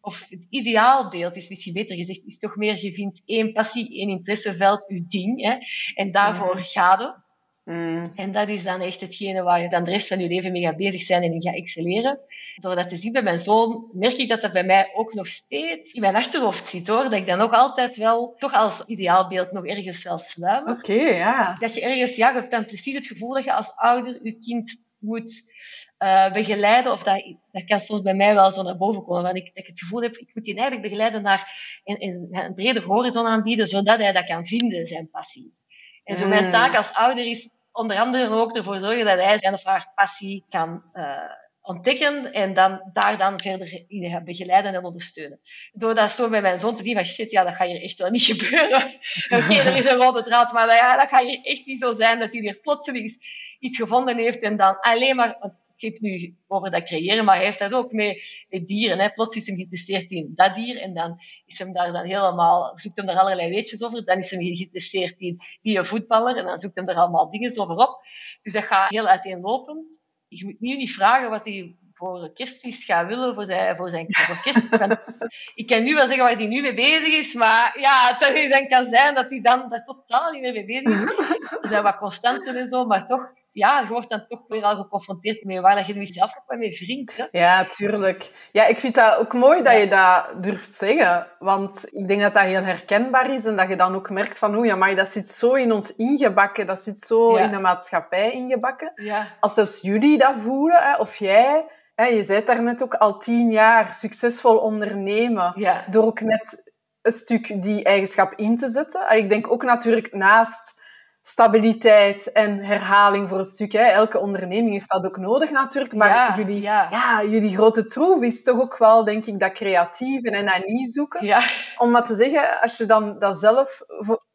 of het ideaalbeeld is misschien beter gezegd, is toch meer, je vindt één passie, één interesseveld, uw ding. Hè, en daarvoor mm. ga je. Mm. En dat is dan echt hetgene waar je dan de rest van je leven mee gaat bezig zijn en in gaat excelleren. Door dat te zien bij mijn zoon, merk ik dat dat bij mij ook nog steeds in mijn achterhoofd zit hoor. Dat ik dan nog altijd wel, toch als ideaalbeeld, nog ergens wel sluimer. Oké, ja. Dat je ergens, ja, je hebt dan precies het gevoel dat je als ouder je kind moet uh, begeleiden, of dat, dat kan soms bij mij wel zo naar boven komen, want ik, dat ik het gevoel heb, ik moet die eigenlijk begeleiden naar een, een, een breder horizon aanbieden, zodat hij dat kan vinden, zijn passie. En zo mijn mm. taak als ouder is onder andere ook ervoor zorgen dat hij zijn of haar passie kan uh, ontdekken en dan, daar dan verder in begeleiden en ondersteunen. Door dat zo bij mijn zoon te zien van shit, ja, dat gaat hier echt wel niet gebeuren. Oké, er is een rode draad, maar ja, dat gaat hier echt niet zo zijn dat hij hier plotseling iets gevonden heeft en dan alleen maar, ik heb nu over dat creëren, maar hij heeft dat ook met, met dieren. Hè. Plots is hem geïnteresseerd in dat dier en dan is hem daar dan helemaal, zoekt hem daar allerlei weetjes over. Dan is hem geïnteresseerd in die voetballer en dan zoekt hem er allemaal dingen over op. Dus dat gaat heel uiteenlopend. Je moet nu niet vragen wat hij voor kerstfeest gaat willen voor zijn, voor zijn voor kerst. ik kan nu wel zeggen waar hij nu mee bezig is, maar ja, het dan kan zijn dat hij dan daar totaal niet mee bezig is. Er zijn wat constanten en zo, maar toch, ja, je wordt dan toch weer al geconfronteerd met waar je nu zelf ook mee vriend. Hè? Ja, tuurlijk. Ja, ik vind dat ook mooi dat je dat durft zeggen, want ik denk dat dat heel herkenbaar is en dat je dan ook merkt van, oeh, maar dat zit zo in ons ingebakken, dat zit zo in de maatschappij ingebakken. Ja. Als zelfs jullie dat voelen, hè, of jij je zei daar net ook al tien jaar succesvol ondernemen. Door ook net een stuk die eigenschap in te zetten. Ik denk ook natuurlijk naast stabiliteit en herhaling voor een stuk. Hè. Elke onderneming heeft dat ook nodig natuurlijk. Maar jullie, ja. jullie grote troef is toch ook wel, denk ik, dat creatieve en dat nieuw zoeken. Ja. Om maar te zeggen, als je dan dat zelf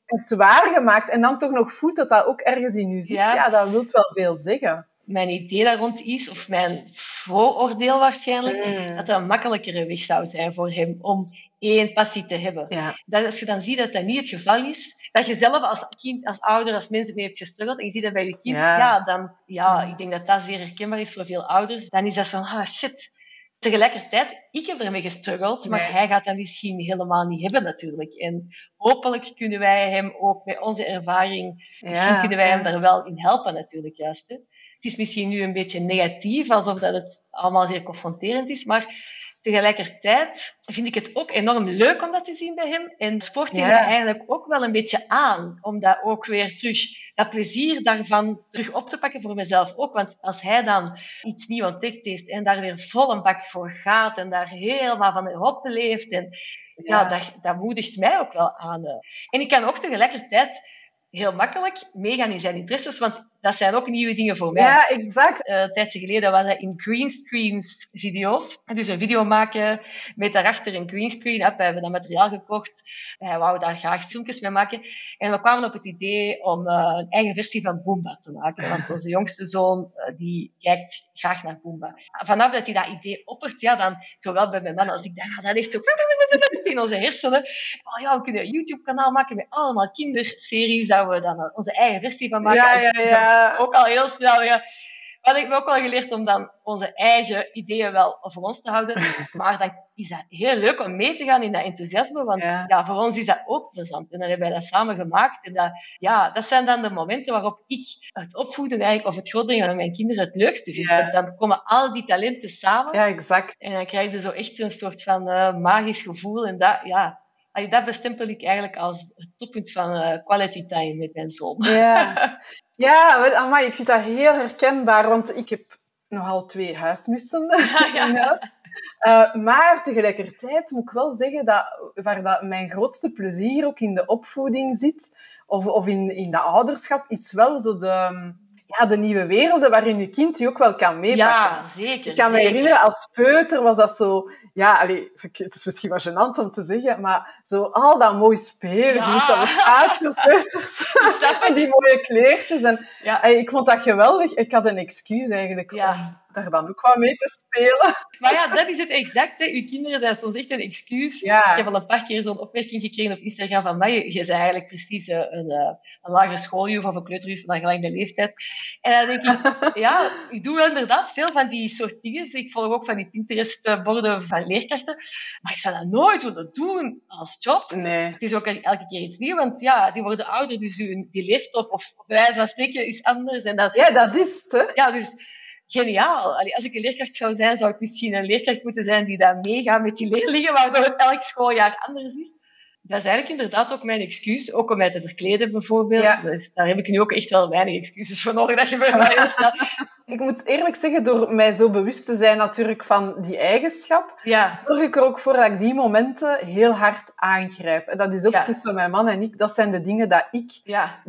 hebt waargemaakt en dan toch nog voelt dat dat ook ergens in je zit, ja, dat wil wel veel zeggen mijn idee daar rond is, of mijn vooroordeel waarschijnlijk, mm. dat dat een makkelijkere weg zou zijn voor hem om één passie te hebben. Dat als je dan ziet dat dat niet het geval is, dat je zelf als kind, als ouder, als mensen mee hebt gestruggeld, en je ziet dat bij je kind, ja, dan, ja, ik denk dat dat zeer herkenbaar is voor veel ouders, dan is dat zo, ah shit. Tegelijkertijd, ik heb ermee gestruggeld, maar hij gaat dat misschien helemaal niet hebben natuurlijk. En hopelijk kunnen wij hem ook met onze ervaring, misschien kunnen wij hem daar wel in helpen natuurlijk juist. Hè het is misschien nu een beetje negatief, alsof dat het allemaal zeer confronterend is, maar tegelijkertijd vind ik het ook enorm leuk om dat te zien bij hem. En sport hij ja. eigenlijk ook wel een beetje aan, om dat ook weer terug, dat plezier daarvan terug op te pakken voor mezelf ook. Want als hij dan iets nieuw ontdekt heeft en daar weer vol een bak voor gaat en daar helemaal van op leeft, en, ja. ja dat, dat moedigt mij ook wel aan. En ik kan ook tegelijkertijd heel makkelijk meegaan in zijn interesses, want dat zijn ook nieuwe dingen voor mij. Ja, exact. Uh, een tijdje geleden was dat in greenscreens video's. Dus een video maken met daarachter een greenscreen. We hebben dat materiaal gekocht. Hij wou daar graag filmpjes mee maken. En we kwamen op het idee om uh, een eigen versie van Boomba te maken. Want onze jongste zoon, uh, die kijkt graag naar Boomba. Vanaf dat hij dat idee oppert, ja, dan, zowel bij mijn man als ik, dan gaat dat echt zo in onze hersenen. Oh ja, we kunnen een YouTube-kanaal maken met allemaal kinderseries, dat we dan onze eigen versie van maken. Ja, ja, ja. Ook al heel snel, ja. Wat ik me ook wel geleerd om dan onze eigen ideeën wel voor ons te houden. Maar dan is dat heel leuk om mee te gaan in dat enthousiasme. Want ja. voor ons is dat ook plezant. En dan hebben wij dat samen gemaakt. En dat, ja, dat zijn dan de momenten waarop ik het opvoeden eigenlijk, of het grootbrengen van mijn kinderen het leukste vind. Dan komen al die talenten samen. Ja, exact. En dan krijg je zo echt een soort van uh, magisch gevoel. En dat, ja, dat bestempel ik eigenlijk als het toppunt van uh, quality time met mijn zoon. Ja, ja amai, ik vind dat heel herkenbaar, want ik heb nogal twee huismussen in huis. Uh, maar tegelijkertijd moet ik wel zeggen dat waar dat mijn grootste plezier ook in de opvoeding zit, of, of in, in de ouderschap, is wel zo de, ja, de nieuwe werelden waarin je kind je ook wel kan meepakken. Ja, zeker. Ik kan me herinneren, als peuter was dat zo... Ja, allee, het is misschien wat gênant om te zeggen, maar zo al dat mooi speelgoed, dat was uit voor peuters. en die mooie kleertjes. En, ja. ik vond dat geweldig. Ik had een excuus eigenlijk ja daar dan ook wat mee te spelen. Maar ja, dat is het exact. Hè. Uw kinderen zijn soms echt een excuus. Ik heb al een paar keer zo'n opmerking gekregen op Instagram van mij. Je bent eigenlijk precies een, een, een lagere schooljuf of een kleuterjuf van een gelijke leeftijd. En dan denk ik, ja, ik doe wel inderdaad veel van die soort dingen. Ik volg ook van die Pinterest-borden van leerkrachten. Maar ik zou dat nooit willen doen als job. Nee. Het is ook elke keer iets nieuws, want ja, die worden ouder, dus die leerstof of bij wijze van spreken is anders. En dat, ja, dat is het. Hè? Ja, dus geniaal. als ik een leerkracht zou zijn, zou ik misschien een leerkracht moeten zijn die daar meegaat met die leerlingen, waardoor het elk schooljaar anders is. Dat is eigenlijk inderdaad ook mijn excuus, ook om mij te verkleden bijvoorbeeld. Dus daar heb ik nu ook echt wel weinig excuses voor nodig. Dat gebeurt wel heel snel. Ik moet eerlijk zeggen, door mij zo bewust te zijn natuurlijk van die eigenschap, ja. zorg ik er ook voor dat ik die momenten heel hard aangrijp. En dat is ook tussen mijn man en ik. Dat zijn de dingen dat ik ja.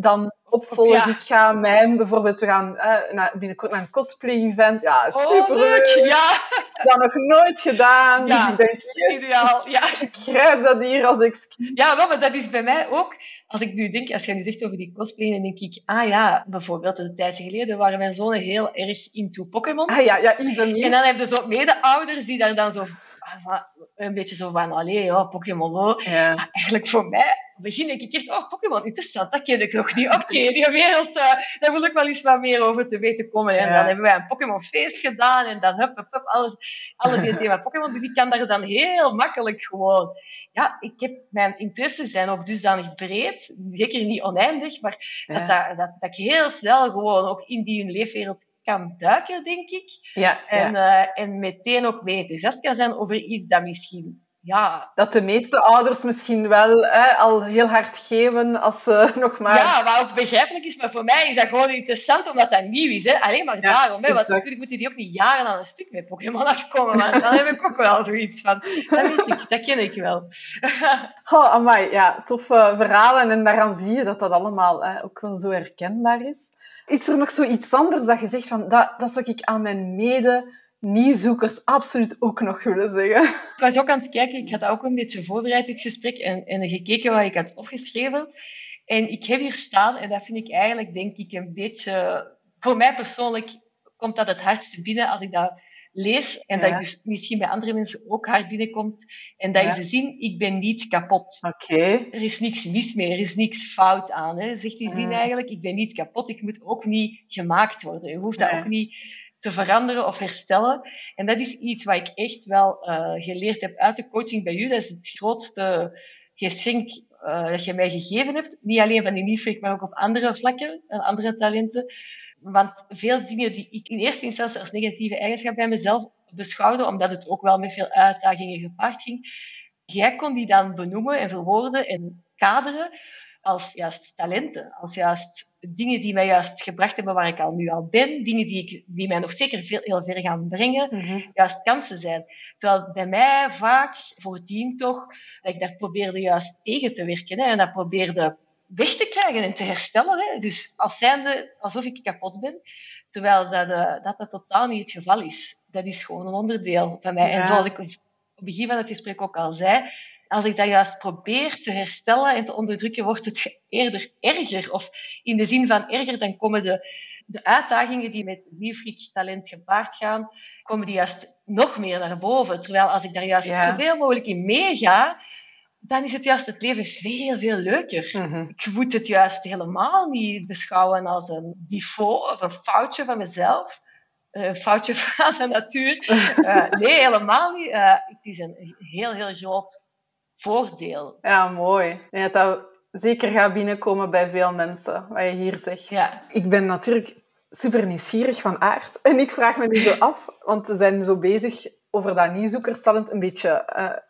Opvolg. Ik ga mijn, bijvoorbeeld, we gaan uh, naar, binnenkort naar een cosplay-event. Ja, oh, superleuk. Oh, ja. Ik heb dat nog nooit gedaan. Dus ik denk, yes, ideaal. Ja. ik grijp dat hier als excuus. Ja, wel, maar dat is bij mij ook als ik nu denk, als je nu zegt over die cosplay, dan denk ik, ah ja, bijvoorbeeld een tijdje geleden waren mijn zonen heel erg into Pokémon. Ah ja, ja, iedereen. En dan heb je zo mede-ouders die daar dan zo een beetje zo van, allee, ja, Pokémon. Ja. eigenlijk voor mij begin ik echt, oh, Pokémon, interessant, dat ken ik nog niet. Oké, die wereld, uh, daar wil ik wel eens wat meer over te weten komen. En dan hebben wij een Pokémon feest gedaan en dan hup, hup, hup, alles, alles in het thema Pokémon. Dus ik kan daar dan heel makkelijk gewoon ja, ik heb, mijn interesses zijn ook dusdanig breed, zeker niet oneindig, maar dat, dat, dat, ik heel snel gewoon ook in die leefwereld kan duiken, denk ik. Ja, en, ja. Uh, en meteen ook mee enthousiast kan zijn over iets dat misschien ja. Dat de meeste ouders misschien wel hè, al heel hard geven als ze nog maar... Ja, wat ook begrijpelijk is, maar voor mij is dat gewoon interessant omdat dat nieuw is. Hè. Alleen maar daarom. Hè, want natuurlijk moeten die ook niet jaren aan een stuk met Pokémon afkomen, maar dan heb ik ook wel zoiets van. Dat weet ik, dat ken ik wel. oh, amai, ja, toffe verhalen en daaraan zie je dat dat allemaal hè, ook wel zo herkenbaar is. Is er nog zoiets anders dat je zegt van, dat, dat zou ik aan mijn mede nieuwzoekers absoluut ook nog willen zeggen. Ik was ook aan het kijken, ik had ook een beetje voorbereid, dit gesprek, en, en gekeken wat ik had opgeschreven. En ik heb hier staan, en dat vind ik eigenlijk, denk ik, een beetje... Voor mij persoonlijk komt dat het hardste binnen als ik dat lees. En dat dus misschien bij andere mensen ook hard binnenkomt. En dat is de zin, ik ben niet kapot. Oké. Er is niks mis mee, er is niks fout aan. Hè. Zegt die zin eigenlijk, ik ben niet kapot, ik moet ook niet gemaakt worden. Je hoeft dat ook niet te veranderen of herstellen. En dat is iets wat ik echt wel uh, geleerd heb uit de coaching bij u. Dat is het grootste geschenk uh, dat je mij gegeven hebt. Niet alleen van die Nifrik, maar ook op andere vlakken en andere talenten. Want veel dingen die ik in eerste instantie als negatieve eigenschap bij mezelf beschouwde, omdat het ook wel met veel uitdagingen gepaard ging, jij kon die dan benoemen en verwoorden en kaderen als juist talenten, als juist dingen die mij juist gebracht hebben waar ik al nu al ben, dingen die, ik, die mij nog zeker veel, heel ver gaan brengen, mhm. juist kansen zijn. Terwijl bij mij vaak voordien toch, dat ik daar probeerde juist tegen te werken hè, en dat probeerde weg te krijgen en te herstellen. Hè. Dus als zijnde, alsof ik kapot ben. Terwijl dat, uh, dat, dat totaal niet het geval is. Dat is gewoon een onderdeel van mij. En zoals ik op het begin van het gesprek ook al zei, als ik dat juist probeer te herstellen en te onderdrukken, wordt het eerder erger. Of in de zin van erger, dan komen de, de uitdagingen die met nieuwfrik talent gepaard gaan, komen die juist nog meer naar boven. Terwijl als ik daar juist zoveel mogelijk in meega, dan is het juist het leven veel, veel leuker. Mhm. Ik moet het juist helemaal niet beschouwen als een default of een foutje van mezelf. Een foutje van de natuur. Uh, nee, helemaal niet. Uh, het is een heel, heel groot voordeel. Ja, mooi. Ja, dat zeker gaat binnenkomen bij veel mensen, wat je hier zegt. Ja. Ik ben natuurlijk super nieuwsgierig van aard. En ik vraag me nu zo af, want we zijn zo bezig over dat nieuwzoekerstalent een beetje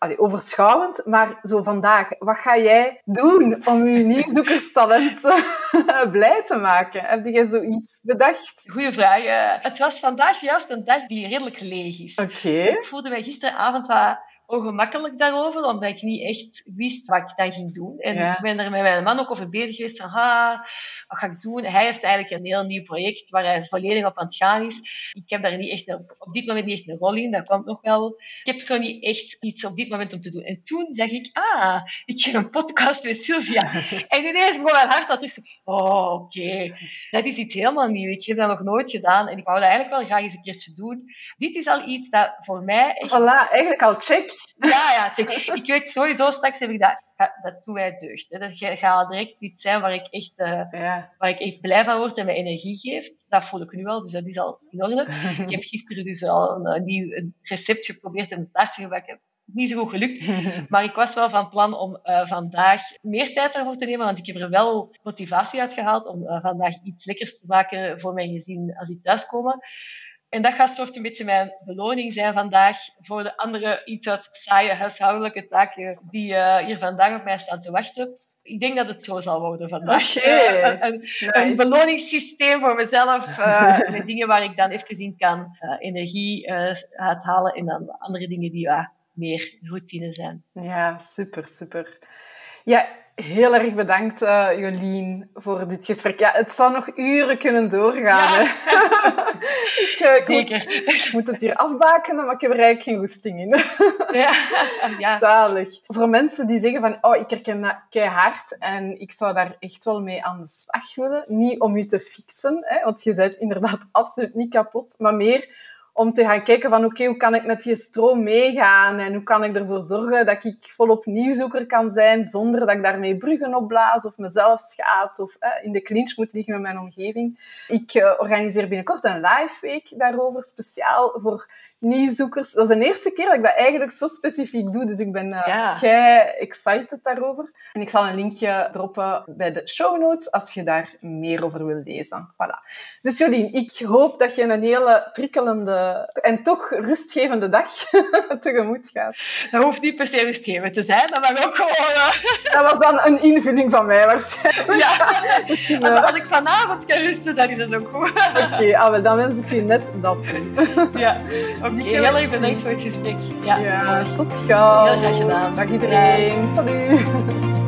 uh, overschouwend. Maar zo vandaag, wat ga jij doen om je nieuwzoekerstalent blij te maken? Heb jij zoiets bedacht? Goeie vraag. Uh, het was vandaag juist een dag die redelijk leeg is. Oké. Ik voelde mij gisteravond wat ongemakkelijk daarover, omdat ik niet echt wist wat ik dan ging doen. En ik ben er met mijn man ook over bezig geweest van, ha, wat ga ik doen? Hij heeft eigenlijk een heel nieuw project waar hij volledig op aan het gaan is. Ik heb daar niet echt een, op dit moment niet echt een rol in, dat komt nog wel. Ik heb zo niet echt iets op dit moment om te doen. En toen zeg ik, ah, ik heb een podcast met Sylvia. en ineens begon mijn hart dat ik zo, oh, oké, dat is iets helemaal nieuw. Ik heb dat nog nooit gedaan en ik wou dat eigenlijk wel graag eens een keertje doen. Dit is al iets dat voor mij echt... Voilà, eigenlijk al check. Ja, ja. Ik weet sowieso, straks heb ik dat dat doet mij deugd. Hè. Dat gaat direct iets zijn waar ik, echt, uh, ja. waar ik echt blij van word en mij energie geeft. Dat voel ik nu al, dus dat is al in orde. ik heb gisteren dus al een, een nieuw een recept geprobeerd en een taartje gebakken. Niet zo goed gelukt, maar ik was wel van plan om uh, vandaag meer tijd ervoor te nemen, want ik heb er wel motivatie uit gehaald om uh, vandaag iets lekkers te maken voor mijn gezin als die thuiskomen. En dat gaat soort een beetje mijn beloning zijn vandaag voor de andere iets wat saaie huishoudelijke taken die uh, hier vandaag op mij staan te wachten. Ik denk dat het zo zal worden vandaag. Okay. een, een, beloningssysteem voor mezelf. Uh, met dingen waar ik dan even in kan uh, energie uithalen. En dan andere dingen die ja, meer routine zijn. Ja, super, super. Ja, Heel erg bedankt, uh, Jolien, voor dit gesprek. Ja, het zou nog uren kunnen doorgaan. Ja. ik, uh, ik. Moet, ik moet het hier afbakenen, maar ik heb er eigenlijk geen goesting in. ja. ja. Zalig. Voor mensen die zeggen van, oh, ik herken dat keihard en ik zou daar echt wel mee aan de slag willen. Niet om je te fixen, hè, want je bent inderdaad absoluut niet kapot, maar meer om te gaan kijken van oké, hoe kan ik met die stroom meegaan en hoe kan ik ervoor zorgen dat ik volop nieuwzoeker kan zijn zonder dat ik daarmee bruggen opblaas of mezelf schaad of eh, in de clinch moet liggen met mijn omgeving. Ik uh, organiseer binnenkort een live week daarover, speciaal voor nieuwzoekers. Dat is de eerste keer dat ik dat eigenlijk zo specifiek doe, dus ik ben uh, Ja. kei excited daarover. En ik zal een linkje droppen bij de show notes als je daar meer over wil lezen. Voilà. Dus Jolien, ik hoop dat je een hele prikkelende en toch rustgevende dag tegemoet gaat. Dat hoeft niet per se rustgevend te zijn, dat mag ook gewoon... eh, Dat was dan een invulling van mij waarschijnlijk. ja. Misschien wel. als ik vanavond kan rusten, dan is het ook goed. Oké, ah, wel, dan wens ik je net dat toe. ja. Oké, Dikke heel erg bedankt voor het gesprek. Ja, Ja, tot gauw. Heel graag gedaan. Dag iedereen. Salut.